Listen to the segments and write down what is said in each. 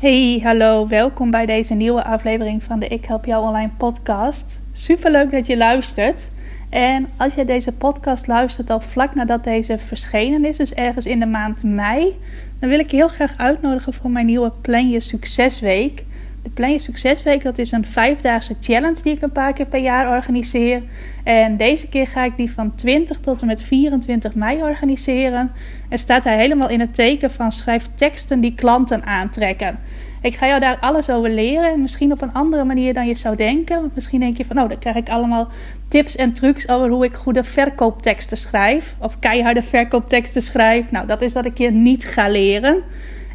Hey, hallo, welkom bij deze nieuwe aflevering van de Ik Help Jou Online podcast. Super leuk dat je luistert. En als je deze podcast luistert al vlak nadat deze verschenen is, dus ergens in de maand mei, dan wil ik je heel graag uitnodigen voor mijn nieuwe Plan Je Succesweek. De Plan Succesweek, dat is een vijfdaagse challenge die ik een paar keer per jaar organiseer. En deze keer ga ik die van 20 tot en met 24 mei organiseren. En staat hij helemaal in het teken van schrijf teksten die klanten aantrekken. Ik ga jou daar alles over leren. Misschien op een andere manier dan je zou denken. Want misschien denk je van, nou, dan krijg ik allemaal tips en trucs over hoe ik goede verkoopteksten schrijf. Of keiharde verkoopteksten schrijf. Nou, dat is wat ik je niet ga leren.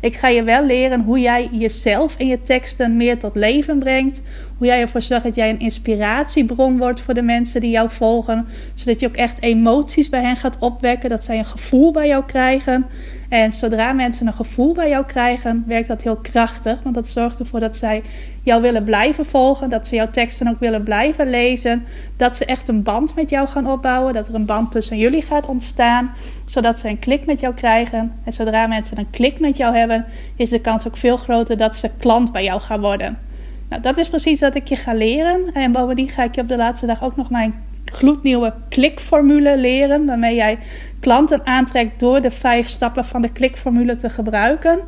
Ik ga je wel leren hoe jij jezelf en je teksten meer tot leven brengt. Hoe jij ervoor zorgt dat jij een inspiratiebron wordt voor de mensen die jou volgen. Zodat je ook echt emoties bij hen gaat opwekken. Dat zij een gevoel bij jou krijgen. En zodra mensen een gevoel bij jou krijgen, werkt dat heel krachtig. Want dat zorgt ervoor dat zij jou willen blijven volgen. Dat ze jouw teksten ook willen blijven lezen. Dat ze echt een band met jou gaan opbouwen. Dat er een band tussen jullie gaat ontstaan. Zodat ze een klik met jou krijgen. En zodra mensen een klik met jou hebben, is de kans ook veel groter dat ze klant bij jou gaan worden. Nou, dat is precies wat ik je ga leren. En bovendien ga ik je op de laatste dag ook nog mijn gloednieuwe klikformule leren. Waarmee jij klanten aantrekt door de vijf stappen van de klikformule te gebruiken.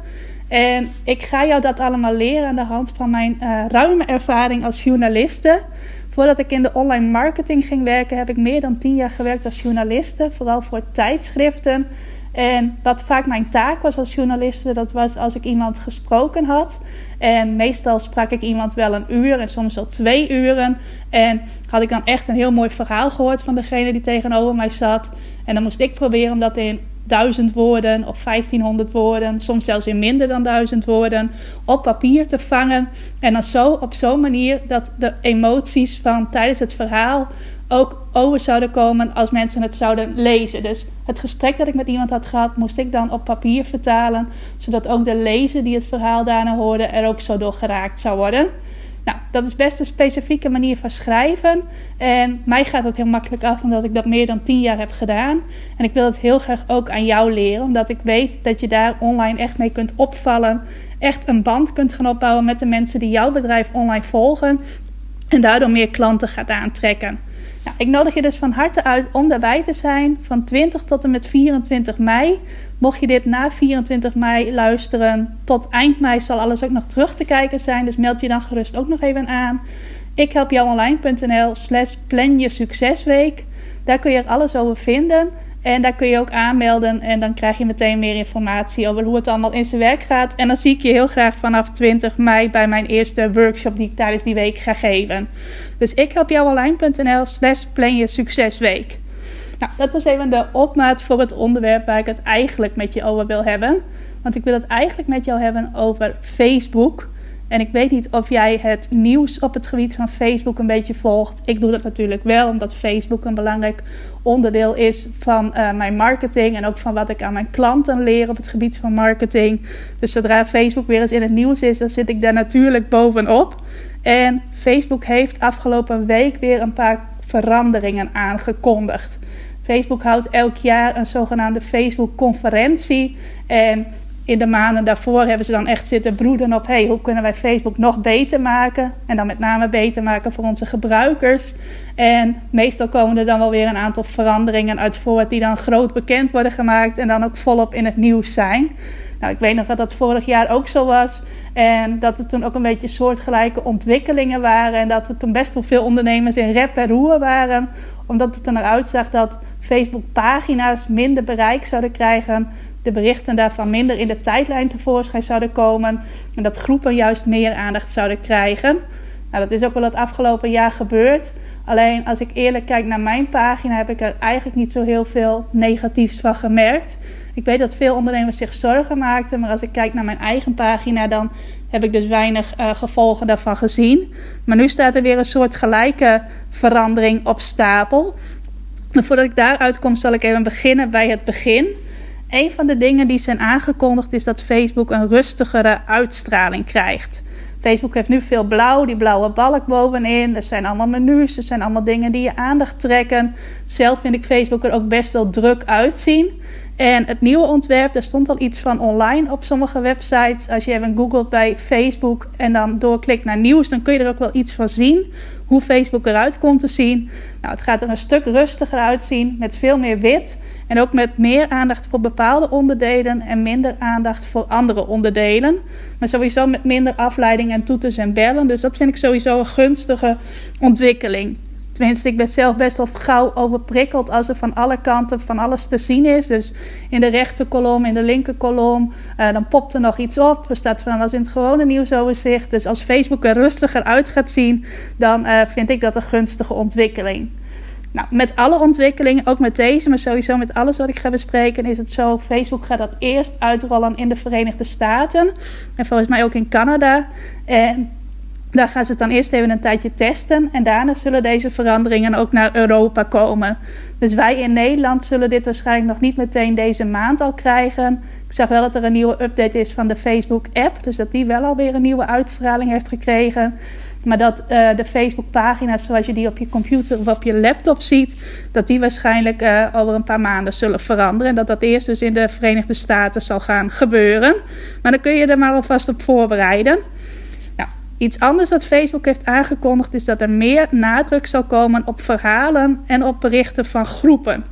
En ik ga jou dat allemaal leren aan de hand van mijn uh, ruime ervaring als journaliste. Voordat ik in de online marketing ging werken, heb ik meer dan tien jaar gewerkt als journaliste. Vooral voor tijdschriften. En wat vaak mijn taak was als journaliste, dat was als ik iemand gesproken had. En meestal sprak ik iemand wel een uur en soms wel twee uren. En had ik dan echt een heel mooi verhaal gehoord van degene die tegenover mij zat. En dan moest ik proberen om dat in duizend woorden of 1500 woorden, soms zelfs in minder dan duizend woorden, op papier te vangen. En dan zo op zo'n manier dat de emoties van tijdens het verhaal ook over zouden komen als mensen het zouden lezen. Dus het gesprek dat ik met iemand had gehad, moest ik dan op papier vertalen, zodat ook de lezer die het verhaal daarna hoorde er ook zo door geraakt zou worden. Nou, dat is best een specifieke manier van schrijven. En mij gaat het heel makkelijk af, omdat ik dat meer dan tien jaar heb gedaan. En ik wil het heel graag ook aan jou leren, omdat ik weet dat je daar online echt mee kunt opvallen. Echt een band kunt gaan opbouwen met de mensen die jouw bedrijf online volgen. En daardoor meer klanten gaat aantrekken. Nou, ik nodig je dus van harte uit om daarbij te zijn van 20 tot en met 24 mei. Mocht je dit na 24 mei luisteren, tot eind mei zal alles ook nog terug te kijken zijn. Dus meld je dan gerust ook nog even aan. Ik help jou online.nl slash plan je succesweek. Daar kun je alles over vinden. En daar kun je ook aanmelden en dan krijg je meteen meer informatie over hoe het allemaal in zijn werk gaat. En dan zie ik je heel graag vanaf 20 mei bij mijn eerste workshop die ik tijdens die week ga geven. Dus ik help jou online.nl slash plan je succesweek. Nou, dat was even de opmaat voor het onderwerp waar ik het eigenlijk met je over wil hebben. Want ik wil het eigenlijk met jou hebben over Facebook. En ik weet niet of jij het nieuws op het gebied van Facebook een beetje volgt. Ik doe dat natuurlijk wel, omdat Facebook een belangrijk onderdeel is van uh, mijn marketing. En ook van wat ik aan mijn klanten leer op het gebied van marketing. Dus zodra Facebook weer eens in het nieuws is, dan zit ik daar natuurlijk bovenop. En Facebook heeft afgelopen week weer een paar veranderingen aangekondigd. Facebook houdt elk jaar een zogenaamde Facebook-conferentie. En in de maanden daarvoor hebben ze dan echt zitten broeden op: hey, hoe kunnen wij Facebook nog beter maken? En dan met name beter maken voor onze gebruikers. En meestal komen er dan wel weer een aantal veranderingen uit voort die dan groot bekend worden gemaakt en dan ook volop in het nieuws zijn. Nou, ik weet nog dat dat vorig jaar ook zo was. En dat er toen ook een beetje soortgelijke ontwikkelingen waren. En dat er toen best wel veel ondernemers in rep en roer waren. Omdat het er naar dat Facebook-pagina's minder bereik zouden krijgen de berichten daarvan minder in de tijdlijn tevoorschijn zouden komen. En dat groepen juist meer aandacht zouden krijgen. Nou, dat is ook wel het afgelopen jaar gebeurd. Alleen als ik eerlijk kijk naar mijn pagina, heb ik er eigenlijk niet zo heel veel negatiefs van gemerkt. Ik weet dat veel ondernemers zich zorgen maakten, maar als ik kijk naar mijn eigen pagina, dan heb ik dus weinig uh, gevolgen daarvan gezien. Maar nu staat er weer een soort gelijke verandering op stapel. Voordat ik daaruit kom, zal ik even beginnen bij het begin. Een van de dingen die zijn aangekondigd is dat Facebook een rustigere uitstraling krijgt. Facebook heeft nu veel blauw, die blauwe balk bovenin. Er zijn allemaal menus, er zijn allemaal dingen die je aandacht trekken. Zelf vind ik Facebook er ook best wel druk uitzien. En het nieuwe ontwerp, daar stond al iets van online op sommige websites. Als je even googelt bij Facebook en dan doorklikt naar nieuws, dan kun je er ook wel iets van zien. Hoe Facebook eruit komt te zien. Nou, het gaat er een stuk rustiger uitzien, met veel meer wit. En ook met meer aandacht voor bepaalde onderdelen en minder aandacht voor andere onderdelen. Maar sowieso met minder afleiding en toeters en bellen. Dus dat vind ik sowieso een gunstige ontwikkeling. Tenminste, ik ben zelf best wel gauw overprikkeld als er van alle kanten van alles te zien is. Dus in de rechterkolom, in de linkerkolom, uh, dan popt er nog iets op. Er staat van alles in het gewone nieuwsoverzicht. Dus als Facebook er rustiger uit gaat zien, dan uh, vind ik dat een gunstige ontwikkeling. Nou, met alle ontwikkelingen, ook met deze, maar sowieso met alles wat ik ga bespreken, is het zo: Facebook gaat dat eerst uitrollen in de Verenigde Staten en volgens mij ook in Canada. En daar gaan ze het dan eerst even een tijdje testen. En daarna zullen deze veranderingen ook naar Europa komen. Dus wij in Nederland zullen dit waarschijnlijk nog niet meteen deze maand al krijgen. Ik zag wel dat er een nieuwe update is van de Facebook-app. Dus dat die wel alweer een nieuwe uitstraling heeft gekregen. Maar dat uh, de Facebook-pagina's zoals je die op je computer of op je laptop ziet, dat die waarschijnlijk uh, over een paar maanden zullen veranderen. En dat dat eerst dus in de Verenigde Staten zal gaan gebeuren. Maar dan kun je er maar alvast op voorbereiden. Iets anders wat Facebook heeft aangekondigd is dat er meer nadruk zal komen op verhalen en op berichten van groepen.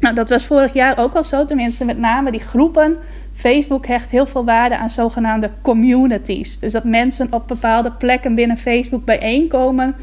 Nou, dat was vorig jaar ook al zo, tenminste met name die groepen Facebook hecht heel veel waarde aan zogenaamde communities. Dus dat mensen op bepaalde plekken binnen Facebook bijeenkomen.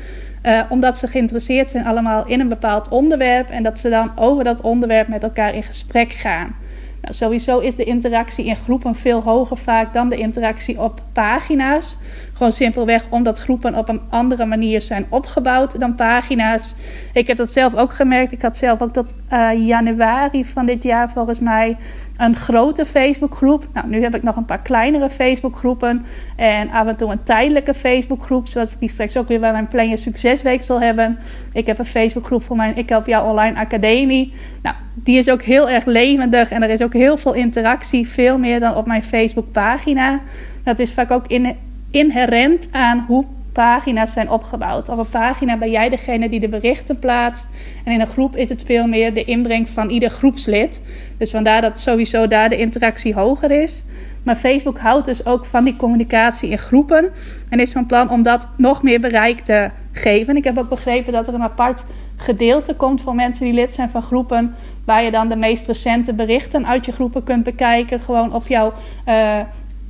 Uh, omdat ze geïnteresseerd zijn allemaal in een bepaald onderwerp. En dat ze dan over dat onderwerp met elkaar in gesprek gaan. Nou, sowieso is de interactie in groepen veel hoger vaak dan de interactie op pagina's. Gewoon simpelweg omdat groepen op een andere manier zijn opgebouwd dan pagina's. Ik heb dat zelf ook gemerkt. Ik had zelf ook tot uh, januari van dit jaar volgens mij een grote Facebookgroep. Nou, nu heb ik nog een paar kleinere Facebookgroepen. En af en toe een tijdelijke Facebookgroep. Zoals ik die straks ook weer bij mijn Plan Succesweek zal hebben. Ik heb een Facebookgroep voor mijn Ik Help Jou Online Academie. Nou, die is ook heel erg levendig. En er is ook heel veel interactie. Veel meer dan op mijn Facebookpagina. Dat is vaak ook in inherent aan hoe pagina's zijn opgebouwd. Op een pagina ben jij degene die de berichten plaatst. En in een groep is het veel meer de inbreng van ieder groepslid. Dus vandaar dat sowieso daar de interactie hoger is. Maar Facebook houdt dus ook van die communicatie in groepen. En is van plan om dat nog meer bereik te geven. Ik heb ook begrepen dat er een apart gedeelte komt voor mensen die lid zijn van groepen. Waar je dan de meest recente berichten uit je groepen kunt bekijken. Gewoon op jouw. Uh,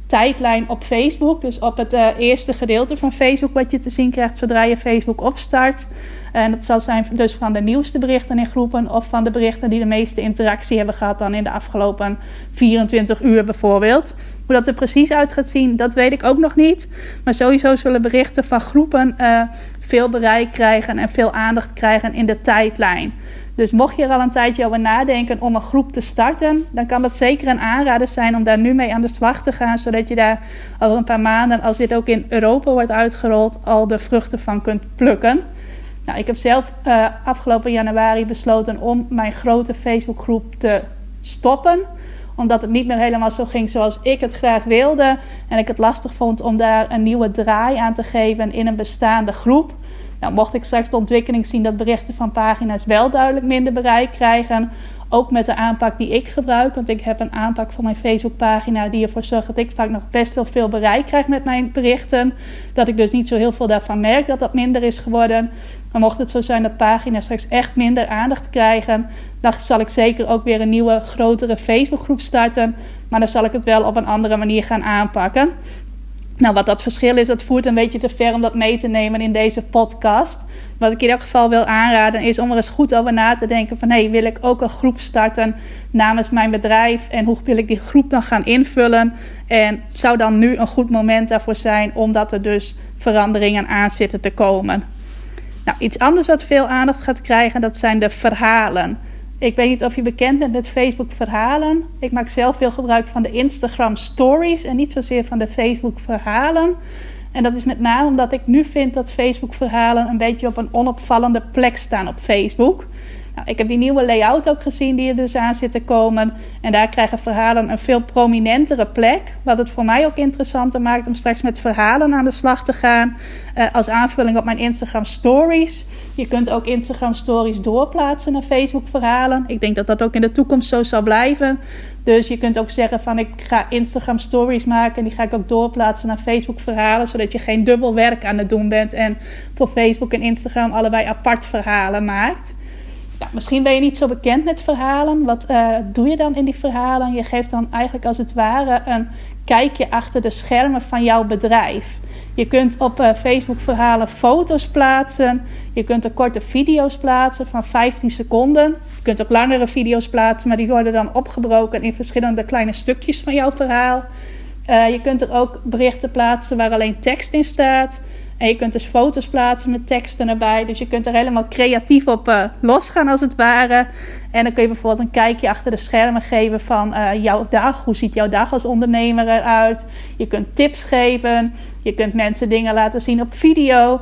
tijdlijn op Facebook. Dus op het uh, eerste gedeelte van Facebook wat je te zien krijgt zodra je Facebook opstart. En dat zal zijn dus van de nieuwste berichten in groepen of van de berichten die de meeste interactie hebben gehad dan in de afgelopen 24 uur bijvoorbeeld. Hoe dat er precies uit gaat zien, dat weet ik ook nog niet. Maar sowieso zullen berichten van groepen uh, veel bereik krijgen en veel aandacht krijgen in de tijdlijn. Dus mocht je er al een tijdje over nadenken om een groep te starten, dan kan dat zeker een aanrader zijn om daar nu mee aan de slag te gaan, zodat je daar over een paar maanden, als dit ook in Europa wordt uitgerold, al de vruchten van kunt plukken. Nou, ik heb zelf uh, afgelopen januari besloten om mijn grote Facebookgroep te stoppen omdat het niet meer helemaal zo ging zoals ik het graag wilde. En ik het lastig vond om daar een nieuwe draai aan te geven in een bestaande groep. Nou, mocht ik straks de ontwikkeling zien dat berichten van pagina's wel duidelijk minder bereik krijgen, ook met de aanpak die ik gebruik, want ik heb een aanpak voor mijn Facebookpagina die ervoor zorgt dat ik vaak nog best wel veel bereik krijg met mijn berichten. Dat ik dus niet zo heel veel daarvan merk dat dat minder is geworden. Maar mocht het zo zijn dat pagina's straks echt minder aandacht krijgen, dan zal ik zeker ook weer een nieuwe, grotere Facebookgroep starten. Maar dan zal ik het wel op een andere manier gaan aanpakken. Nou, wat dat verschil is, dat voert een beetje te ver om dat mee te nemen in deze podcast. Wat ik in elk geval wil aanraden is om er eens goed over na te denken van... hey, wil ik ook een groep starten namens mijn bedrijf? En hoe wil ik die groep dan gaan invullen? En zou dan nu een goed moment daarvoor zijn omdat er dus veranderingen aan zitten te komen? Nou, iets anders wat veel aandacht gaat krijgen, dat zijn de verhalen. Ik weet niet of je bekend bent met Facebook verhalen. Ik maak zelf veel gebruik van de Instagram stories en niet zozeer van de Facebook verhalen. En dat is met name omdat ik nu vind dat Facebook verhalen een beetje op een onopvallende plek staan op Facebook. Nou, ik heb die nieuwe layout ook gezien die er dus aan zit te komen. En daar krijgen verhalen een veel prominentere plek. Wat het voor mij ook interessanter maakt om straks met verhalen aan de slag te gaan. Uh, als aanvulling op mijn Instagram stories. Je kunt ook Instagram stories doorplaatsen naar Facebook verhalen. Ik denk dat dat ook in de toekomst zo zal blijven. Dus je kunt ook zeggen van ik ga Instagram stories maken. En die ga ik ook doorplaatsen naar Facebook verhalen. Zodat je geen dubbel werk aan het doen bent. En voor Facebook en Instagram allebei apart verhalen maakt misschien ben je niet zo bekend met verhalen. Wat uh, doe je dan in die verhalen? Je geeft dan eigenlijk als het ware een kijkje achter de schermen van jouw bedrijf. Je kunt op uh, Facebook verhalen foto's plaatsen. Je kunt er korte video's plaatsen van 15 seconden. Je kunt ook langere video's plaatsen, maar die worden dan opgebroken in verschillende kleine stukjes van jouw verhaal. Uh, je kunt er ook berichten plaatsen waar alleen tekst in staat. En je kunt dus foto's plaatsen met teksten erbij. Dus je kunt er helemaal creatief op uh, losgaan als het ware. En dan kun je bijvoorbeeld een kijkje achter de schermen geven van uh, jouw dag. Hoe ziet jouw dag als ondernemer eruit? Je kunt tips geven. Je kunt mensen dingen laten zien op video.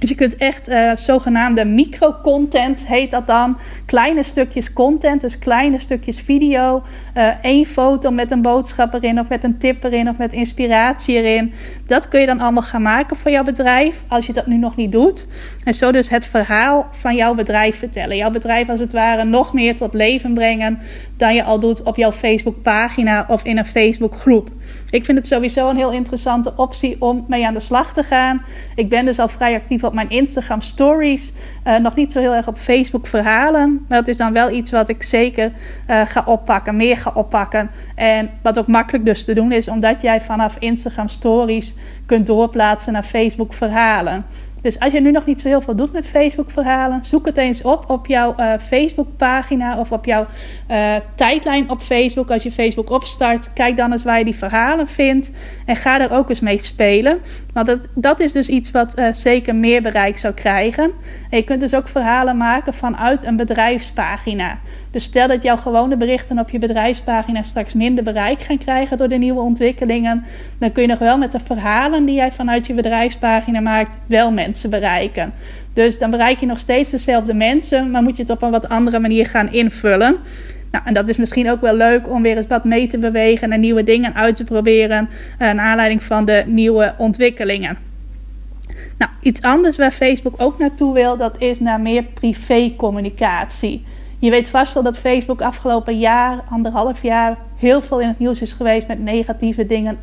Dus je kunt echt uh, zogenaamde micro-content, heet dat dan. Kleine stukjes content, dus kleine stukjes video. Uh, één foto met een boodschap erin, of met een tip erin, of met inspiratie erin. Dat kun je dan allemaal gaan maken voor jouw bedrijf, als je dat nu nog niet doet. En zo dus het verhaal van jouw bedrijf vertellen. Jouw bedrijf als het ware nog meer tot leven brengen dan je al doet op jouw Facebook-pagina of in een Facebook-groep. Ik vind het sowieso een heel interessante optie om mee aan de slag te gaan. Ik ben dus al vrij actief op mijn Instagram stories. Uh, nog niet zo heel erg op Facebook verhalen. Maar dat is dan wel iets wat ik zeker uh, ga oppakken, meer ga oppakken. En wat ook makkelijk dus te doen is, omdat jij vanaf Instagram stories kunt doorplaatsen naar Facebook verhalen. Dus als je nu nog niet zo heel veel doet met Facebook-verhalen, zoek het eens op op jouw uh, Facebook-pagina of op jouw uh, tijdlijn op Facebook. Als je Facebook opstart, kijk dan eens waar je die verhalen vindt en ga er ook eens mee spelen. Want dat, dat is dus iets wat uh, zeker meer bereik zou krijgen. En je kunt dus ook verhalen maken vanuit een bedrijfspagina. Dus stel dat jouw gewone berichten op je bedrijfspagina straks minder bereik gaan krijgen door de nieuwe ontwikkelingen, dan kun je nog wel met de verhalen die jij vanuit je bedrijfspagina maakt, wel mensen bereiken. Dus dan bereik je nog steeds dezelfde mensen, maar moet je het op een wat andere manier gaan invullen. Nou, en dat is misschien ook wel leuk om weer eens wat mee te bewegen en nieuwe dingen uit te proberen. Uh, naar aanleiding van de nieuwe ontwikkelingen. Nou, iets anders waar Facebook ook naartoe wil, dat is naar meer privé-communicatie. Je weet vast wel dat Facebook afgelopen jaar, anderhalf jaar, heel veel in het nieuws is geweest met negatieve dingen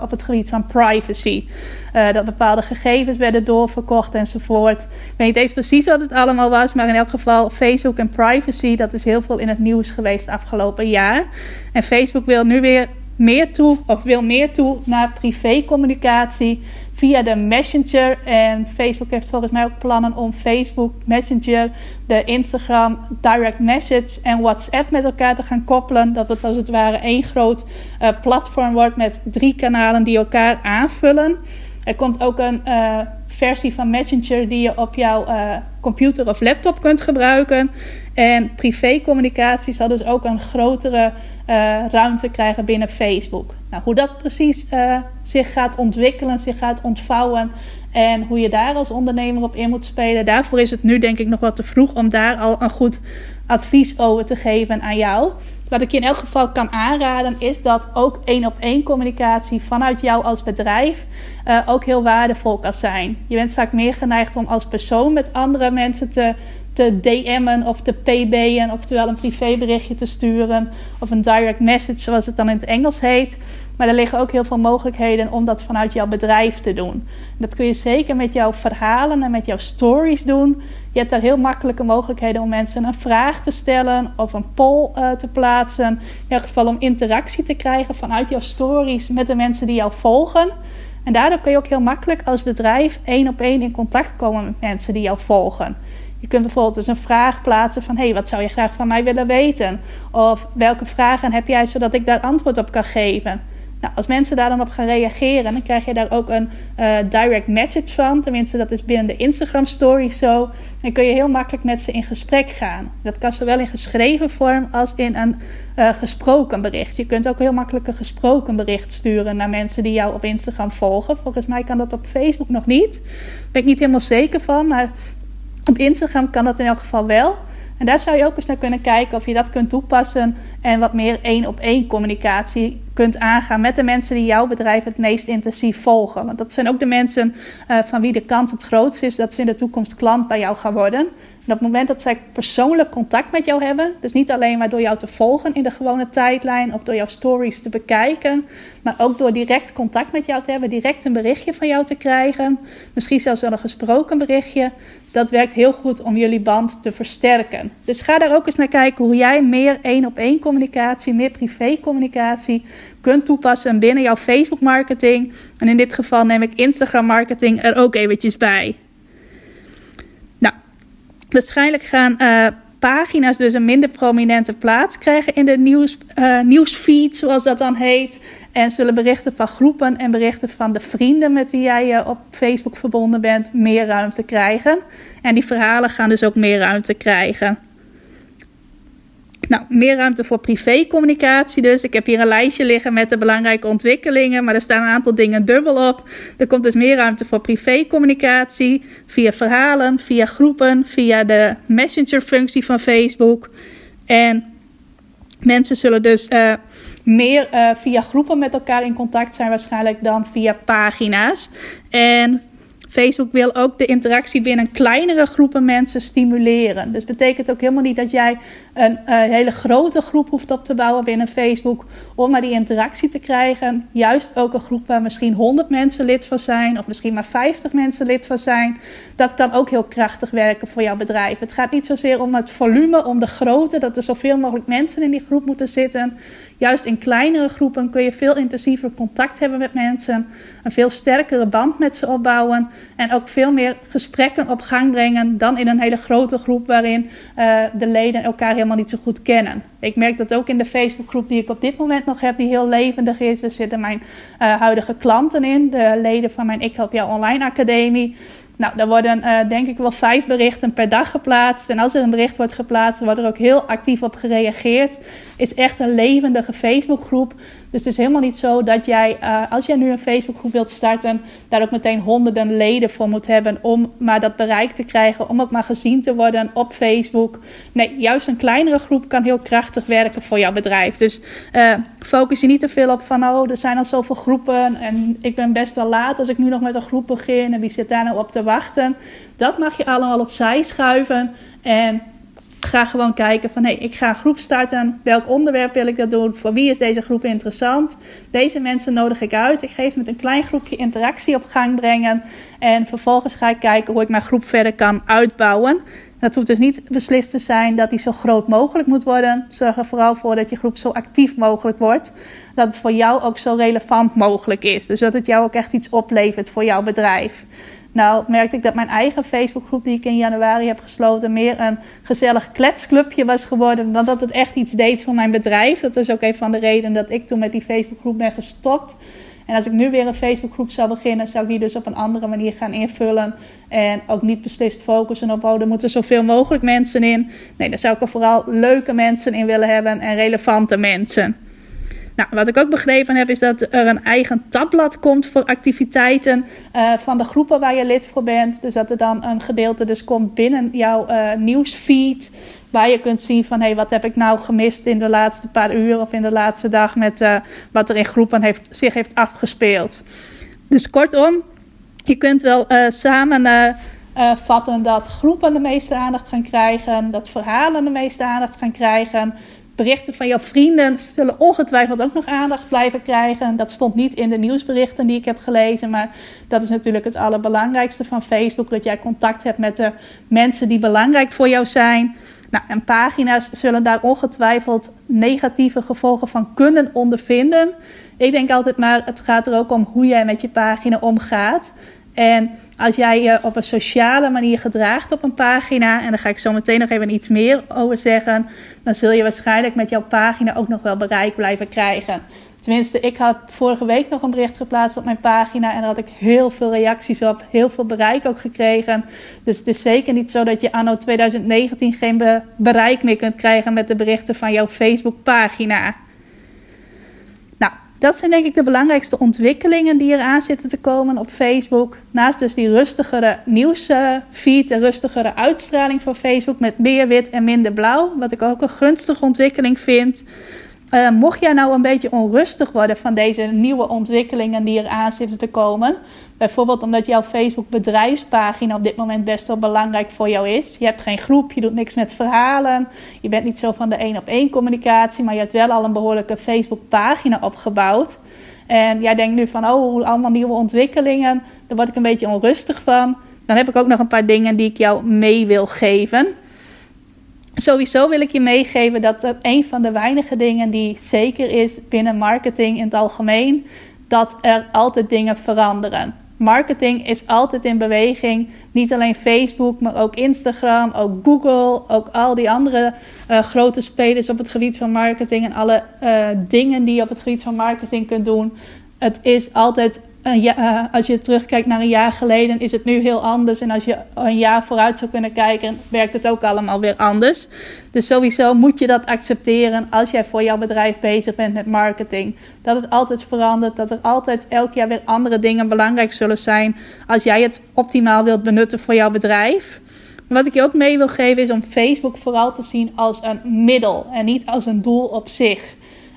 op het gebied van privacy. Uh, dat bepaalde gegevens werden doorverkocht enzovoort. Ik weet niet eens precies wat het allemaal was, maar in elk geval Facebook en privacy, dat is heel veel in het nieuws geweest afgelopen jaar. En Facebook wil nu weer meer toe, of wil meer toe naar privécommunicatie via de Messenger. En Facebook heeft volgens mij ook plannen om Facebook, Messenger, de Instagram, Direct Message en WhatsApp met elkaar te gaan koppelen. Dat het als het ware één groot uh, platform wordt met drie kanalen die elkaar aanvullen. Er komt ook een uh, versie van Messenger die je op jouw uh, computer of laptop kunt gebruiken. En privécommunicatie zal dus ook een grotere uh, ruimte krijgen binnen Facebook. Nou, hoe dat precies uh, zich gaat ontwikkelen, zich gaat ontvouwen en hoe je daar als ondernemer op in moet spelen, daarvoor is het nu denk ik nog wat te vroeg om daar al een goed advies over te geven aan jou. Wat ik je in elk geval kan aanraden is dat ook één op één communicatie vanuit jou als bedrijf uh, ook heel waardevol kan zijn. Je bent vaak meer geneigd om als persoon met andere mensen te te DM'en of te PB'en, oftewel een privéberichtje te sturen of een direct message, zoals het dan in het Engels heet. Maar er liggen ook heel veel mogelijkheden om dat vanuit jouw bedrijf te doen. Dat kun je zeker met jouw verhalen en met jouw stories doen. Je hebt daar heel makkelijke mogelijkheden om mensen een vraag te stellen of een poll uh, te plaatsen. In elk geval om interactie te krijgen vanuit jouw stories met de mensen die jou volgen. En daardoor kun je ook heel makkelijk als bedrijf één op één in contact komen met mensen die jou volgen. Je kunt bijvoorbeeld eens een vraag plaatsen van... hey, wat zou je graag van mij willen weten? Of welke vragen heb jij zodat ik daar antwoord op kan geven? Nou, als mensen daar dan op gaan reageren, dan krijg je daar ook een uh, direct message van. Tenminste, dat is binnen de Instagram story zo. Dan kun je heel makkelijk met ze in gesprek gaan. Dat kan zowel in geschreven vorm als in een uh, gesproken bericht. Je kunt ook heel makkelijk een gesproken bericht sturen naar mensen die jou op Instagram volgen. Volgens mij kan dat op Facebook nog niet. Daar ben ik niet helemaal zeker van, maar op Instagram kan dat in elk geval wel. En daar zou je ook eens naar kunnen kijken of je dat kunt toepassen en wat meer één op één communicatie kunt aangaan met de mensen die jouw bedrijf het meest intensief volgen. Want dat zijn ook de mensen uh, van wie de kans het grootst is dat ze in de toekomst klant bij jou gaan worden. En op het moment dat zij persoonlijk contact met jou hebben, dus niet alleen maar door jou te volgen in de gewone tijdlijn of door jouw stories te bekijken, maar ook door direct contact met jou te hebben, direct een berichtje van jou te krijgen, misschien zelfs wel een gesproken berichtje, dat werkt heel goed om jullie band te versterken. Dus ga daar ook eens naar kijken hoe jij meer één op één communicatie, meer privé communicatie kunt toepassen binnen jouw Facebook marketing. En in dit geval neem ik Instagram marketing er ook eventjes bij. Waarschijnlijk gaan uh, pagina's dus een minder prominente plaats krijgen in de uh, nieuwsfeed, zoals dat dan heet. En zullen berichten van groepen en berichten van de vrienden met wie jij uh, op Facebook verbonden bent meer ruimte krijgen. En die verhalen gaan dus ook meer ruimte krijgen. Nou, meer ruimte voor privécommunicatie dus. Ik heb hier een lijstje liggen met de belangrijke ontwikkelingen, maar er staan een aantal dingen dubbel op. Er komt dus meer ruimte voor privécommunicatie via verhalen, via groepen, via de messenger-functie van Facebook. En mensen zullen dus uh, meer uh, via groepen met elkaar in contact zijn waarschijnlijk dan via pagina's. En Facebook wil ook de interactie binnen kleinere groepen mensen stimuleren. Dus betekent ook helemaal niet dat jij een uh, hele grote groep hoeft op te bouwen binnen Facebook om maar die interactie te krijgen. Juist ook een groep waar misschien 100 mensen lid van zijn of misschien maar 50 mensen lid van zijn. Dat kan ook heel krachtig werken voor jouw bedrijf. Het gaat niet zozeer om het volume, om de grootte, dat er zoveel mogelijk mensen in die groep moeten zitten. Juist in kleinere groepen kun je veel intensiever contact hebben met mensen, een veel sterkere band met ze opbouwen en ook veel meer gesprekken op gang brengen dan in een hele grote groep waarin uh, de leden elkaar helemaal niet zo goed kennen. Ik merk dat ook in de Facebookgroep die ik op dit moment nog heb, die heel levendig is. Er zitten mijn uh, huidige klanten in, de leden van mijn Ik Help Jou Online Academie. Nou, daar worden uh, denk ik wel vijf berichten per dag geplaatst. En als er een bericht wordt geplaatst, wordt er ook heel actief op gereageerd. Is echt een levendige Facebookgroep. Dus het is helemaal niet zo dat jij, uh, als jij nu een Facebookgroep wilt starten, daar ook meteen honderden leden voor moet hebben om maar dat bereik te krijgen, om ook maar gezien te worden op Facebook. Nee, juist een kleinere groep kan heel krachtig werken voor jouw bedrijf. Dus uh, focus je niet te veel op van, oh, er zijn al zoveel groepen en ik ben best wel laat als ik nu nog met een groep begin en wie zit daar nou op te wachten. Dat mag je allemaal opzij schuiven en ga gewoon kijken van hey, ik ga groep starten. Welk onderwerp wil ik dat doen? Voor wie is deze groep interessant? Deze mensen nodig ik uit. Ik ga eens met een klein groepje interactie op gang brengen. En vervolgens ga ik kijken hoe ik mijn groep verder kan uitbouwen. Dat hoeft dus niet beslist te zijn dat die zo groot mogelijk moet worden. Zorg er vooral voor dat je groep zo actief mogelijk wordt. Dat het voor jou ook zo relevant mogelijk is. Dus dat het jou ook echt iets oplevert voor jouw bedrijf. Nou merkte ik dat mijn eigen Facebookgroep die ik in januari heb gesloten... meer een gezellig kletsclubje was geworden... dan dat het echt iets deed voor mijn bedrijf. Dat is ook een van de redenen dat ik toen met die Facebookgroep ben gestopt... En als ik nu weer een Facebookgroep zou beginnen, zou ik die dus op een andere manier gaan invullen. En ook niet beslist focussen op, oh, er moeten zoveel mogelijk mensen in. Nee, daar zou ik er vooral leuke mensen in willen hebben en relevante mensen. Nou, wat ik ook begrepen heb, is dat er een eigen tabblad komt voor activiteiten uh, van de groepen waar je lid voor bent. Dus dat er dan een gedeelte dus komt binnen jouw uh, nieuwsfeed. Waar je kunt zien van hé, hey, wat heb ik nou gemist in de laatste paar uur of in de laatste dag met uh, wat er in groepen heeft, zich heeft afgespeeld. Dus kortom, je kunt wel samen vatten dat groepen de meeste aandacht gaan krijgen, dat verhalen de meeste aandacht gaan krijgen berichten van jouw vrienden zullen ongetwijfeld ook nog aandacht blijven krijgen. Dat stond niet in de nieuwsberichten die ik heb gelezen, maar dat is natuurlijk het allerbelangrijkste van Facebook: dat jij contact hebt met de mensen die belangrijk voor jou zijn. Nou, en pagina's zullen daar ongetwijfeld negatieve gevolgen van kunnen ondervinden. Ik denk altijd maar, het gaat er ook om hoe jij met je pagina omgaat. En als jij je op een sociale manier gedraagt op een pagina, en daar ga ik zo meteen nog even iets meer over zeggen, dan zul je waarschijnlijk met jouw pagina ook nog wel bereik blijven krijgen. Tenminste, ik had vorige week nog een bericht geplaatst op mijn pagina en daar had ik heel veel reacties op, heel veel bereik ook gekregen. Dus het is zeker niet zo dat je anno 2019 geen bereik meer kunt krijgen met de berichten van jouw Facebook-pagina. Dat zijn denk ik de belangrijkste ontwikkelingen die eraan zitten te komen op Facebook. Naast dus die rustigere nieuwsfeed, de rustigere uitstraling van Facebook met meer wit en minder blauw, wat ik ook een gunstige ontwikkeling vind. Uh, mocht jij nou een beetje onrustig worden van deze nieuwe ontwikkelingen die er aan zitten te komen, bijvoorbeeld omdat jouw Facebook bedrijfspagina op dit moment best wel belangrijk voor jou is. Je hebt geen groep, je doet niks met verhalen, je bent niet zo van de één op één communicatie, maar je hebt wel al een behoorlijke Facebook pagina opgebouwd. En jij denkt nu van, oh, allemaal nieuwe ontwikkelingen, daar word ik een beetje onrustig van. Dan heb ik ook nog een paar dingen die ik jou mee wil geven. Sowieso wil ik je meegeven dat een van de weinige dingen die zeker is binnen marketing in het algemeen, dat er altijd dingen veranderen. Marketing is altijd in beweging. Niet alleen Facebook, maar ook Instagram, ook Google, ook al die andere uh, grote spelers op het gebied van marketing en alle uh, dingen die je op het gebied van marketing kunt doen. Het is altijd uh, als je terugkijkt naar een jaar geleden, is het nu heel anders. En als je een jaar vooruit zou kunnen kijken, werkt het ook allemaal weer anders. Dus sowieso moet je dat accepteren als jij voor jouw bedrijf bezig bent met marketing. Dat het altijd verandert, dat er altijd elk jaar weer andere dingen belangrijk zullen zijn. Als jij het optimaal wilt benutten voor jouw bedrijf. Wat ik je ook mee wil geven is om Facebook vooral te zien als een middel en niet als een doel op zich.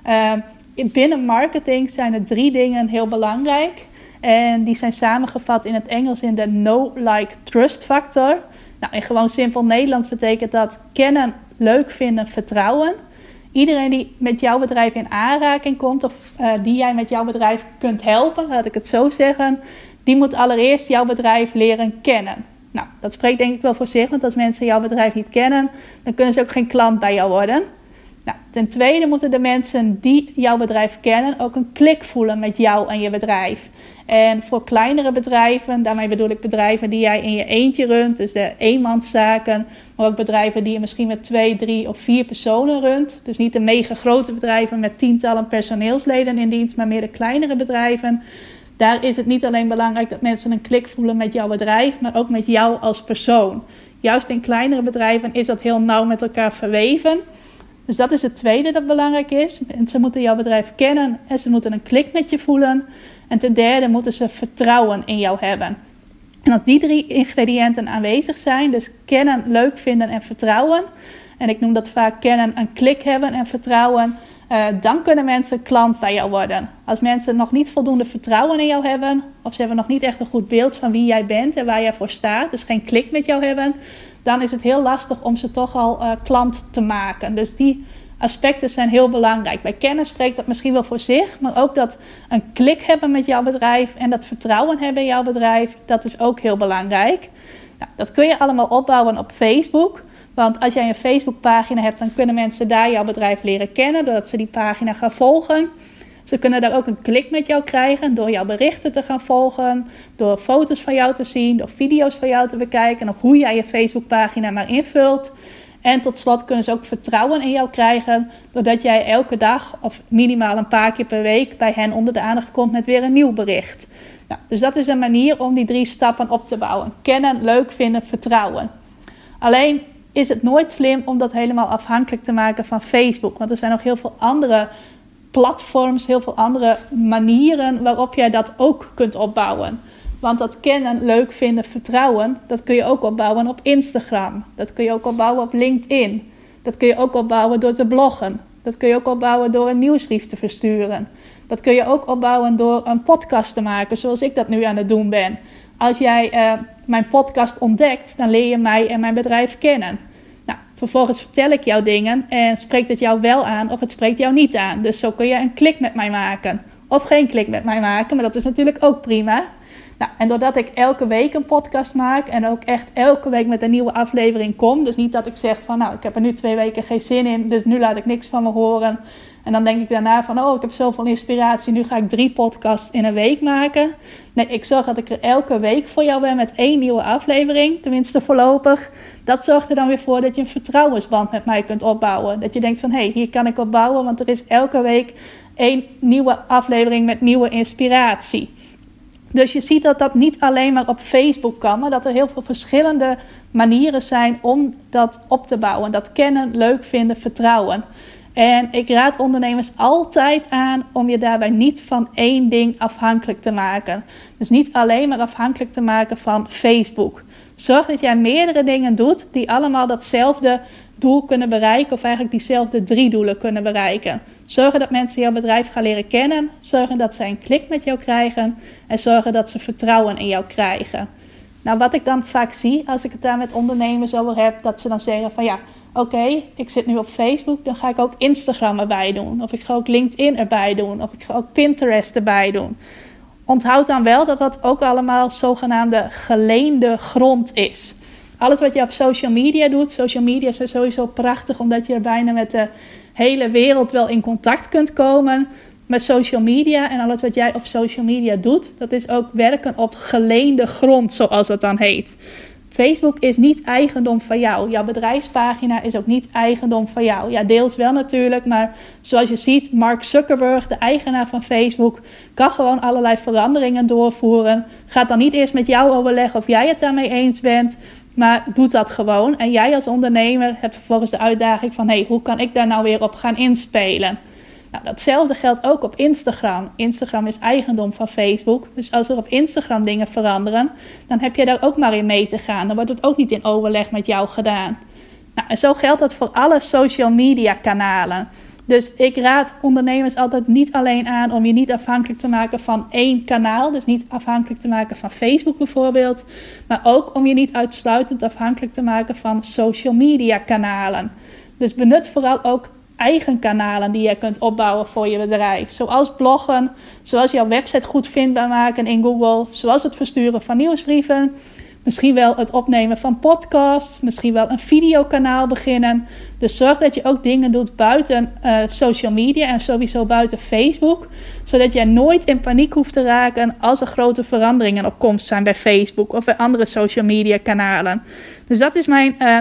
Uh, binnen marketing zijn er drie dingen heel belangrijk. En die zijn samengevat in het Engels in de know-like-trust factor. Nou, in gewoon simpel Nederlands betekent dat kennen, leuk vinden, vertrouwen. Iedereen die met jouw bedrijf in aanraking komt, of uh, die jij met jouw bedrijf kunt helpen, laat ik het zo zeggen, die moet allereerst jouw bedrijf leren kennen. Nou, dat spreekt denk ik wel voor zich, want als mensen jouw bedrijf niet kennen, dan kunnen ze ook geen klant bij jou worden. Nou, ten tweede moeten de mensen die jouw bedrijf kennen ook een klik voelen met jou en je bedrijf. En voor kleinere bedrijven, daarmee bedoel ik bedrijven die jij in je eentje runt, dus de eenmanszaken, maar ook bedrijven die je misschien met twee, drie of vier personen runt. Dus niet de mega grote bedrijven met tientallen personeelsleden in dienst, maar meer de kleinere bedrijven. Daar is het niet alleen belangrijk dat mensen een klik voelen met jouw bedrijf, maar ook met jou als persoon. Juist in kleinere bedrijven is dat heel nauw met elkaar verweven. Dus dat is het tweede dat belangrijk is. Mensen moeten jouw bedrijf kennen en ze moeten een klik met je voelen. En ten derde moeten ze vertrouwen in jou hebben. En als die drie ingrediënten aanwezig zijn, dus kennen, leuk vinden en vertrouwen, en ik noem dat vaak kennen, een klik hebben en vertrouwen, uh, dan kunnen mensen klant bij jou worden. Als mensen nog niet voldoende vertrouwen in jou hebben, of ze hebben nog niet echt een goed beeld van wie jij bent en waar jij voor staat, dus geen klik met jou hebben, dan is het heel lastig om ze toch al uh, klant te maken. Dus die aspecten zijn heel belangrijk. Bij kennis spreekt dat misschien wel voor zich, maar ook dat een klik hebben met jouw bedrijf en dat vertrouwen hebben in jouw bedrijf, dat is ook heel belangrijk. Nou, dat kun je allemaal opbouwen op Facebook. Want als jij een Facebookpagina hebt, dan kunnen mensen daar jouw bedrijf leren kennen doordat ze die pagina gaan volgen. Ze kunnen daar ook een klik met jou krijgen door jouw berichten te gaan volgen, door foto's van jou te zien, door video's van jou te bekijken, of hoe jij je Facebookpagina maar invult. En tot slot kunnen ze ook vertrouwen in jou krijgen, doordat jij elke dag of minimaal een paar keer per week bij hen onder de aandacht komt met weer een nieuw bericht. Nou, dus dat is een manier om die drie stappen op te bouwen: kennen, leuk vinden, vertrouwen. Alleen is het nooit slim om dat helemaal afhankelijk te maken van Facebook, want er zijn nog heel veel andere platforms, heel veel andere manieren waarop jij dat ook kunt opbouwen. Want dat kennen, leuk vinden, vertrouwen, dat kun je ook opbouwen op Instagram. Dat kun je ook opbouwen op LinkedIn. Dat kun je ook opbouwen door te bloggen. Dat kun je ook opbouwen door een nieuwsbrief te versturen. Dat kun je ook opbouwen door een podcast te maken, zoals ik dat nu aan het doen ben. Als jij uh, mijn podcast ontdekt, dan leer je mij en mijn bedrijf kennen. Vervolgens vertel ik jou dingen en spreekt het jou wel aan of het spreekt jou niet aan. Dus zo kun je een klik met mij maken. Of geen klik met mij maken, maar dat is natuurlijk ook prima. Nou, en doordat ik elke week een podcast maak en ook echt elke week met een nieuwe aflevering kom, dus niet dat ik zeg van nou, ik heb er nu twee weken geen zin in, dus nu laat ik niks van me horen. En dan denk ik daarna van, oh, ik heb zoveel inspiratie, nu ga ik drie podcasts in een week maken. Nee, ik zorg dat ik er elke week voor jou ben met één nieuwe aflevering, tenminste voorlopig. Dat zorgt er dan weer voor dat je een vertrouwensband met mij kunt opbouwen. Dat je denkt van, hé, hey, hier kan ik op bouwen, want er is elke week één nieuwe aflevering met nieuwe inspiratie. Dus je ziet dat dat niet alleen maar op Facebook kan, maar dat er heel veel verschillende manieren zijn om dat op te bouwen. Dat kennen, leuk vinden, vertrouwen. En ik raad ondernemers altijd aan om je daarbij niet van één ding afhankelijk te maken. Dus niet alleen maar afhankelijk te maken van Facebook. Zorg dat jij meerdere dingen doet die allemaal datzelfde doel kunnen bereiken, of eigenlijk diezelfde drie doelen kunnen bereiken. Zorgen dat mensen jouw bedrijf gaan leren kennen, zorgen dat zij een klik met jou krijgen en zorgen dat ze vertrouwen in jou krijgen. Nou, wat ik dan vaak zie als ik het daar met ondernemers over heb, dat ze dan zeggen van ja, oké, ik zit nu op Facebook, dan ga ik ook Instagram erbij doen. Of ik ga ook LinkedIn erbij doen. Of ik ga ook Pinterest erbij doen. Onthoud dan wel dat dat ook allemaal zogenaamde geleende grond is. Alles wat je op social media doet, social media is sowieso prachtig omdat je er bijna met de hele wereld wel in contact kunt komen met social media. En alles wat jij op social media doet, dat is ook werken op geleende grond, zoals dat dan heet. Facebook is niet eigendom van jou. Jouw bedrijfspagina is ook niet eigendom van jou. Ja, deels wel natuurlijk, maar zoals je ziet, Mark Zuckerberg, de eigenaar van Facebook, kan gewoon allerlei veranderingen doorvoeren. Gaat dan niet eerst met jou overleggen of jij het daarmee eens bent, maar doet dat gewoon. En jij als ondernemer hebt vervolgens de uitdaging van: hé, hey, hoe kan ik daar nou weer op gaan inspelen? Nou, datzelfde geldt ook op Instagram. Instagram is eigendom van Facebook. Dus als er op Instagram dingen veranderen, dan heb je daar ook maar in mee te gaan. Dan wordt het ook niet in overleg met jou gedaan. Nou, en zo geldt dat voor alle social media kanalen. Dus ik raad ondernemers altijd niet alleen aan om je niet afhankelijk te maken van één kanaal. Dus niet afhankelijk te maken van Facebook bijvoorbeeld. Maar ook om je niet uitsluitend afhankelijk te maken van social media kanalen. Dus benut vooral ook eigen kanalen die je kunt opbouwen voor je bedrijf. Zoals bloggen, zoals jouw website goed vindbaar maken in Google, zoals het versturen van nieuwsbrieven, misschien wel het opnemen van podcasts, misschien wel een videokanaal beginnen. Dus zorg dat je ook dingen doet buiten uh, social media en sowieso buiten Facebook, zodat jij nooit in paniek hoeft te raken als er grote veranderingen op komst zijn bij Facebook of bij andere social media kanalen. Dus dat is mijn uh,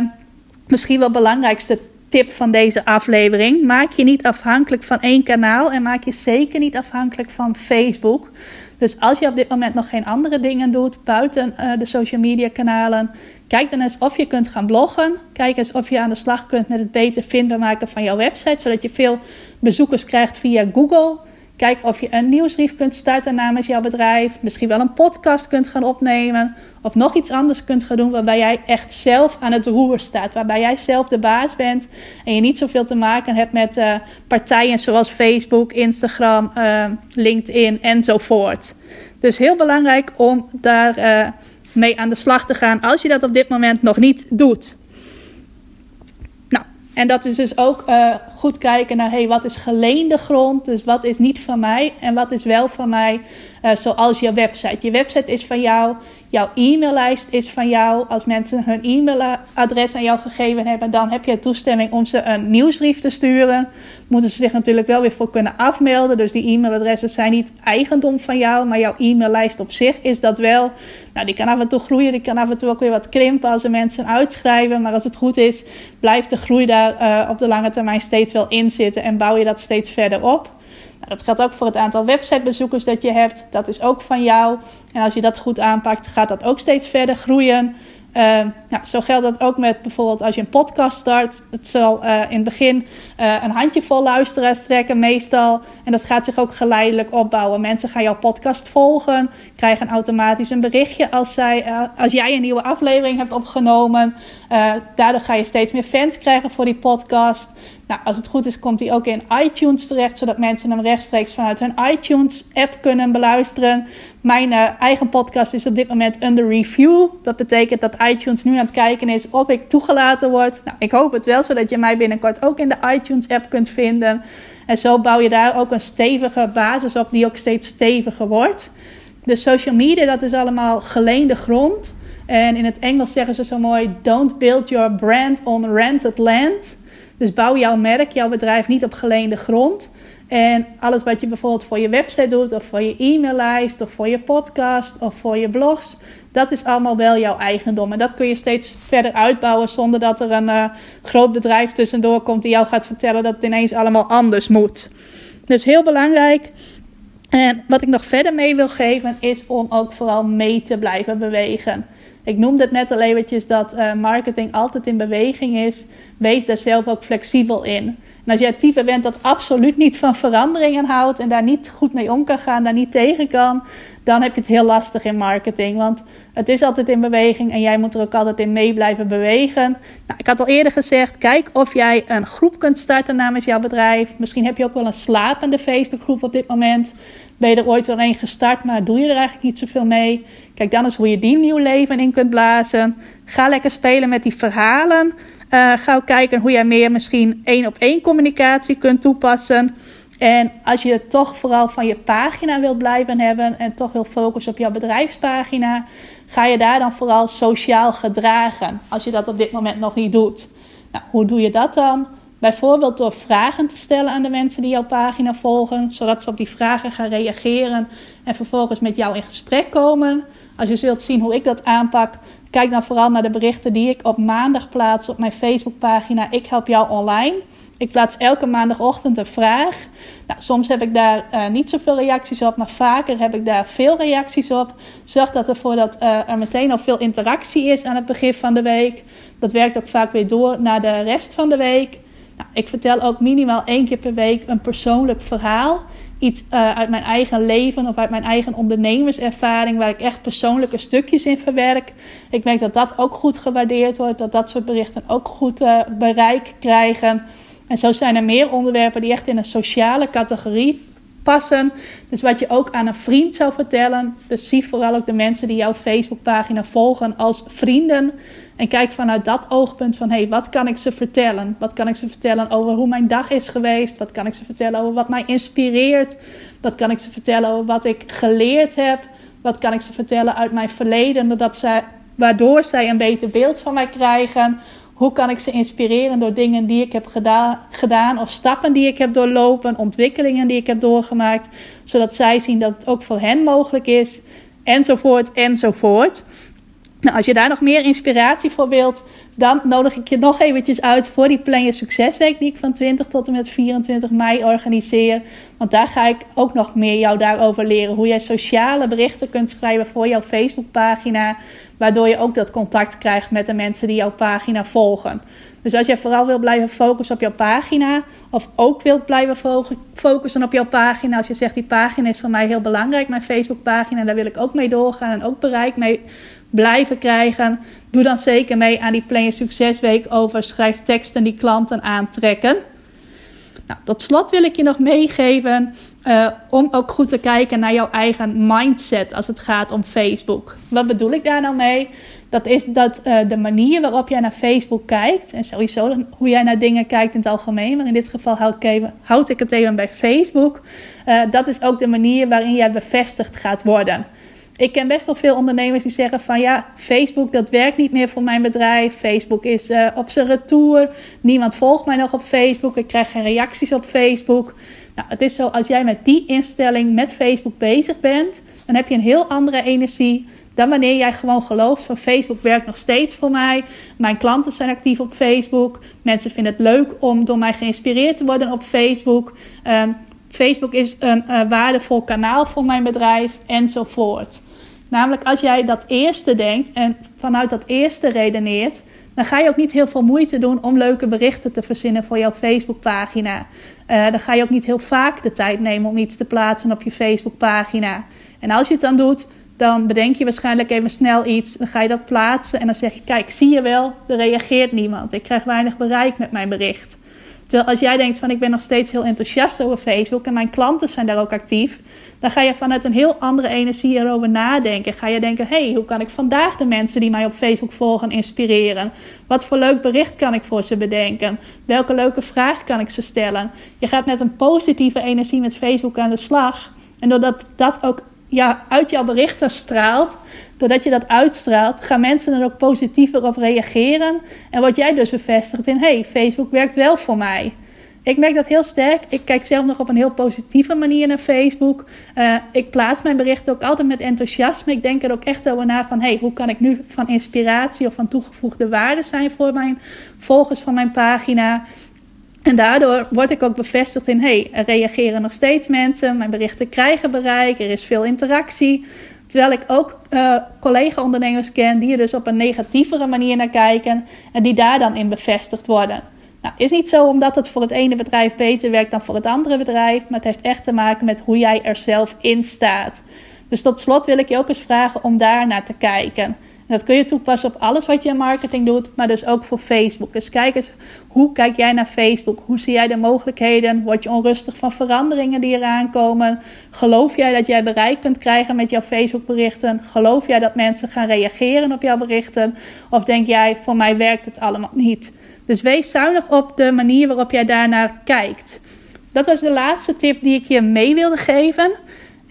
misschien wel belangrijkste tip van deze aflevering. Maak je niet afhankelijk van één kanaal en maak je zeker niet afhankelijk van Facebook. Dus als je op dit moment nog geen andere dingen doet buiten uh, de social media kanalen, kijk dan eens of je kunt gaan bloggen. Kijk eens of je aan de slag kunt met het beter vindbaar maken van jouw website, zodat je veel bezoekers krijgt via Google. Kijk of je een nieuwsbrief kunt starten namens jouw bedrijf. Misschien wel een podcast kunt gaan opnemen. Of nog iets anders kunt gaan doen waarbij jij echt zelf aan het roer staat. Waarbij jij zelf de baas bent. En je niet zoveel te maken hebt met uh, partijen zoals Facebook, Instagram, uh, LinkedIn enzovoort. Dus heel belangrijk om daar uh, mee aan de slag te gaan als je dat op dit moment nog niet doet. En dat is dus ook uh, goed kijken naar hey, wat is geleende grond, dus wat is niet van mij en wat is wel van mij, uh, zoals je website. Je website is van jou, jouw e-maillijst is van jou. Als mensen hun e-mailadres aan jou gegeven hebben, dan heb je toestemming om ze een nieuwsbrief te sturen. Moeten ze zich natuurlijk wel weer voor kunnen afmelden. Dus die e-mailadressen zijn niet eigendom van jou, maar jouw e-maillijst op zich is dat wel. Nou, die kan af en toe groeien, die kan af en toe ook weer wat krimpen als er mensen uitschrijven. Maar als het goed is, blijft de groei daar uh, op de lange termijn steeds wel in zitten en bouw je dat steeds verder op. Nou, dat geldt ook voor het aantal websitebezoekers dat je hebt. Dat is ook van jou. En als je dat goed aanpakt, gaat dat ook steeds verder groeien. Uh, nou, zo geldt dat ook met bijvoorbeeld als je een podcast start. Het zal uh, in het begin uh, een handjevol luisteraars trekken, meestal. En dat gaat zich ook geleidelijk opbouwen. Mensen gaan jouw podcast volgen, krijgen automatisch een berichtje als, zij, als jij een nieuwe aflevering hebt opgenomen. Daardoor ga je steeds meer fans krijgen voor die podcast. Nou, als het goed is, komt hij ook in iTunes terecht, zodat mensen hem rechtstreeks vanuit hun iTunes-app kunnen beluisteren. Mijn uh, eigen podcast is op dit moment under review. Dat betekent dat iTunes nu aan het kijken is of ik toegelaten word. Nou, ik hoop het wel, zodat je mij binnenkort ook in de iTunes-app kunt vinden. En zo bouw je daar ook een stevige basis op, die ook steeds steviger wordt. De social media, dat is allemaal geleende grond. En in het Engels zeggen ze zo mooi: Don't build your brand on rented land. Dus bouw jouw merk, jouw bedrijf niet op geleende grond. En alles wat je bijvoorbeeld voor je website doet, of voor je e-maillijst, of voor je podcast, of voor je blogs, dat is allemaal wel jouw eigendom. En dat kun je steeds verder uitbouwen zonder dat er een uh, groot bedrijf tussendoor komt die jou gaat vertellen dat het ineens allemaal anders moet. Dus heel belangrijk. En wat ik nog verder mee wil geven is om ook vooral mee te blijven bewegen. Ik noemde het net al eventjes dat uh, marketing altijd in beweging is. Wees daar zelf ook flexibel in. En als jij het type bent dat absoluut niet van veranderingen houdt en daar niet goed mee om kan gaan, daar niet tegen kan, dan heb je het heel lastig in marketing. Want het is altijd in beweging en jij moet er ook altijd in mee blijven bewegen. Nou, ik had al eerder gezegd, kijk of jij een groep kunt starten namens jouw bedrijf. Misschien heb je ook wel een slapende Facebookgroep op dit moment. Ben je er ooit wel een gestart, maar doe je er eigenlijk niet zoveel mee? Kijk dan eens hoe je die nieuw leven in kunt blazen. Ga lekker spelen met die verhalen. Uh, ga ook kijken hoe jij meer misschien één op één communicatie kunt toepassen. En als je het toch vooral van je pagina wilt blijven hebben en toch wil focussen op jouw bedrijfspagina, ga je daar dan vooral sociaal gedragen. Als je dat op dit moment nog niet doet. Nou, hoe doe je dat dan? Bijvoorbeeld door vragen te stellen aan de mensen die jouw pagina volgen, zodat ze op die vragen gaan reageren en vervolgens met jou in gesprek komen. Als je zult zien hoe ik dat aanpak, kijk dan vooral naar de berichten die ik op maandag plaats op mijn Facebookpagina Ik Help Jou Online. Ik plaats elke maandagochtend een vraag. Nou, soms heb ik daar uh, niet zoveel reacties op, maar vaker heb ik daar veel reacties op. Zorg dat ervoor dat uh, er meteen al veel interactie is aan het begin van de week. Dat werkt ook vaak weer door naar de rest van de week. Nou, ik vertel ook minimaal één keer per week een persoonlijk verhaal. Iets uh, uit mijn eigen leven of uit mijn eigen ondernemerservaring, waar ik echt persoonlijke stukjes in verwerk. Ik merk dat dat ook goed gewaardeerd wordt, dat dat soort berichten ook goed uh, bereik krijgen. En zo zijn er meer onderwerpen die echt in een sociale categorie passen. Dus wat je ook aan een vriend zou vertellen. Dus zie vooral ook de mensen die jouw Facebookpagina volgen als vrienden. En kijk vanuit dat oogpunt van, hé, hey, wat kan ik ze vertellen? Wat kan ik ze vertellen over hoe mijn dag is geweest? Wat kan ik ze vertellen over wat mij inspireert? Wat kan ik ze vertellen over wat ik geleerd heb? Wat kan ik ze vertellen uit mijn verleden, dat zij, waardoor zij een beter beeld van mij krijgen? Hoe kan ik ze inspireren door dingen die ik heb gedaan, gedaan of stappen die ik heb doorlopen, ontwikkelingen die ik heb doorgemaakt, zodat zij zien dat het ook voor hen mogelijk is, enzovoort, enzovoort. Nou, als je daar nog meer inspiratie voor wilt, dan nodig ik je nog eventjes uit voor die Plan Je Succesweek die ik van 20 tot en met 24 mei organiseer. Want daar ga ik ook nog meer jou daarover leren. Hoe jij sociale berichten kunt schrijven voor jouw Facebookpagina. Waardoor je ook dat contact krijgt met de mensen die jouw pagina volgen. Dus als jij vooral wil blijven focussen op jouw pagina, of ook wilt blijven focussen op jouw pagina, als je zegt die pagina is voor mij heel belangrijk, mijn Facebookpagina, daar wil ik ook mee doorgaan en ook bereik mee blijven krijgen, doe dan zeker mee aan die Plan Succesweek over schrijf teksten die klanten aantrekken. Nou, tot slot wil ik je nog meegeven uh, om ook goed te kijken naar jouw eigen mindset als het gaat om Facebook. Wat bedoel ik daar nou mee? Dat is dat uh, de manier waarop jij naar Facebook kijkt, en sowieso hoe jij naar dingen kijkt in het algemeen, maar in dit geval houd ik, houd ik het even bij Facebook, uh, dat is ook de manier waarin jij bevestigd gaat worden. Ik ken best wel veel ondernemers die zeggen van ja, Facebook dat werkt niet meer voor mijn bedrijf. Facebook is uh, op zijn retour. Niemand volgt mij nog op Facebook. Ik krijg geen reacties op Facebook. Nou, het is zo, als jij met die instelling met Facebook bezig bent, dan heb je een heel andere energie dan wanneer jij gewoon gelooft van Facebook werkt nog steeds voor mij. Mijn klanten zijn actief op Facebook. Mensen vinden het leuk om door mij geïnspireerd te worden op Facebook. Um, Facebook is een uh, waardevol kanaal voor mijn bedrijf enzovoort. Namelijk als jij dat eerste denkt en vanuit dat eerste redeneert, dan ga je ook niet heel veel moeite doen om leuke berichten te verzinnen voor jouw Facebookpagina. Uh, dan ga je ook niet heel vaak de tijd nemen om iets te plaatsen op je Facebookpagina. En als je het dan doet, dan bedenk je waarschijnlijk even snel iets. Dan ga je dat plaatsen en dan zeg je: Kijk, zie je wel, er reageert niemand. Ik krijg weinig bereik met mijn bericht. Terwijl als jij denkt van ik ben nog steeds heel enthousiast over Facebook en mijn klanten zijn daar ook actief, dan ga je vanuit een heel andere energie erover nadenken. Ga je denken, hé, hey, hoe kan ik vandaag de mensen die mij op Facebook volgen inspireren? Wat voor leuk bericht kan ik voor ze bedenken? Welke leuke vraag kan ik ze stellen? Je gaat met een positieve energie met Facebook aan de slag. En doordat dat ook ja, uit jouw berichten straalt, doordat je dat uitstraalt, gaan mensen er ook positiever op reageren. En word jij dus bevestigd in: hey, Facebook werkt wel voor mij. Ik merk dat heel sterk. Ik kijk zelf nog op een heel positieve manier naar Facebook. Uh, ik plaats mijn berichten ook altijd met enthousiasme. Ik denk er ook echt over na van... hey, hoe kan ik nu van inspiratie of van toegevoegde waarde zijn... voor mijn volgers van mijn pagina... En daardoor word ik ook bevestigd in: hey, er reageren nog steeds mensen, mijn berichten krijgen bereik, er is veel interactie. Terwijl ik ook uh, collega-ondernemers ken die er dus op een negatievere manier naar kijken en die daar dan in bevestigd worden. Nou, is niet zo omdat het voor het ene bedrijf beter werkt dan voor het andere bedrijf, maar het heeft echt te maken met hoe jij er zelf in staat. Dus tot slot wil ik je ook eens vragen om daar naar te kijken. Dat kun je toepassen op alles wat je in marketing doet, maar dus ook voor Facebook. Dus kijk eens, hoe kijk jij naar Facebook? Hoe zie jij de mogelijkheden? Word je onrustig van veranderingen die eraan komen? Geloof jij dat jij bereik kunt krijgen met jouw Facebook berichten? Geloof jij dat mensen gaan reageren op jouw berichten? Of denk jij, voor mij werkt het allemaal niet? Dus wees zuinig op de manier waarop jij daarnaar kijkt. Dat was de laatste tip die ik je mee wilde geven.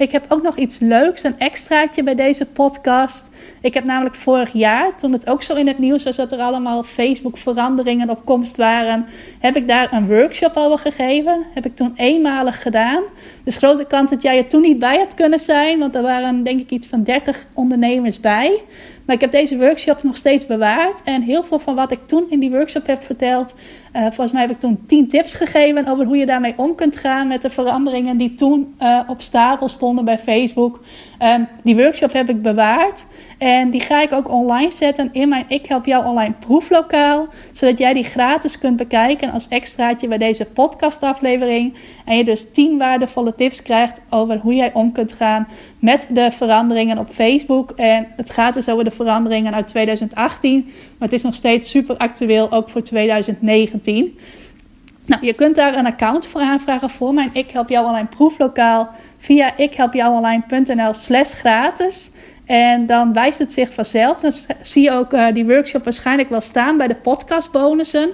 Ik heb ook nog iets leuks, een extraatje bij deze podcast. Ik heb namelijk vorig jaar, toen het ook zo in het nieuws was dat er allemaal Facebook-veranderingen op komst waren, heb ik daar een workshop over gegeven. Heb ik toen eenmalig gedaan. Dus grote kans dat jij er toen niet bij had kunnen zijn, want er waren denk ik iets van 30 ondernemers bij. Maar ik heb deze workshop nog steeds bewaard. En heel veel van wat ik toen in die workshop heb verteld. Uh, volgens mij heb ik toen 10 tips gegeven over hoe je daarmee om kunt gaan met de veranderingen die toen uh, op stapel stonden bij Facebook. Um, die workshop heb ik bewaard. En die ga ik ook online zetten in mijn Ik Help Jou Online proeflokaal. Zodat jij die gratis kunt bekijken als extraatje bij deze podcastaflevering. En je dus 10 waardevolle tips krijgt over hoe jij om kunt gaan met de veranderingen op Facebook. En het gaat dus over de veranderingen uit 2018. Maar het is nog steeds super actueel, ook voor 2019. Nou, je kunt daar een account voor aanvragen voor mijn Ik Help Jou Online proeflokaal via ikhelpjouonline.nl slash gratis. En dan wijst het zich vanzelf. Dan zie je ook uh, die workshop waarschijnlijk wel staan bij de podcastbonussen.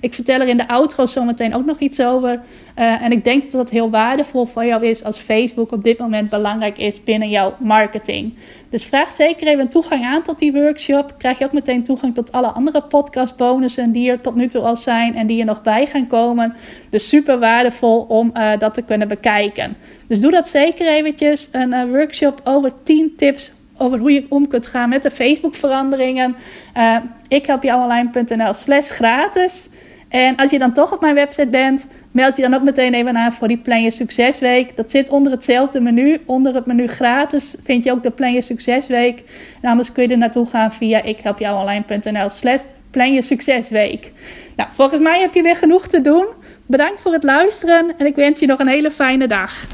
Ik vertel er in de outro zometeen ook nog iets over. Uh, en ik denk dat dat heel waardevol voor jou is als Facebook op dit moment belangrijk is binnen jouw marketing. Dus vraag zeker even toegang aan tot die workshop. Krijg je ook meteen toegang tot alle andere podcastbonussen die er tot nu toe al zijn en die er nog bij gaan komen. Dus super waardevol om uh, dat te kunnen bekijken. Dus doe dat zeker eventjes. Een workshop over 10 tips over hoe je om kunt gaan met de Facebook-veranderingen. Uh, ik help jou online.nl slash gratis. En als je dan toch op mijn website bent, meld je dan ook meteen even aan voor die Plan Je Succesweek. Dat zit onder hetzelfde menu. Onder het menu gratis vind je ook de Plan Je Succesweek. En anders kun je er naartoe gaan via ikhelpjouonline.nl slash Plan Je Succesweek. Nou, volgens mij heb je weer genoeg te doen. Bedankt voor het luisteren en ik wens je nog een hele fijne dag.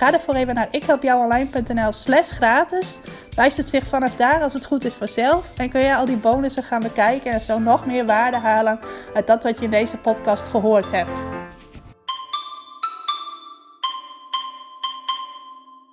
Ga ervoor even naar ikhelpjouonline.nl slash gratis. Wijst het zich vanaf daar als het goed is vanzelf. En kun je al die bonussen gaan bekijken en zo nog meer waarde halen uit dat wat je in deze podcast gehoord hebt.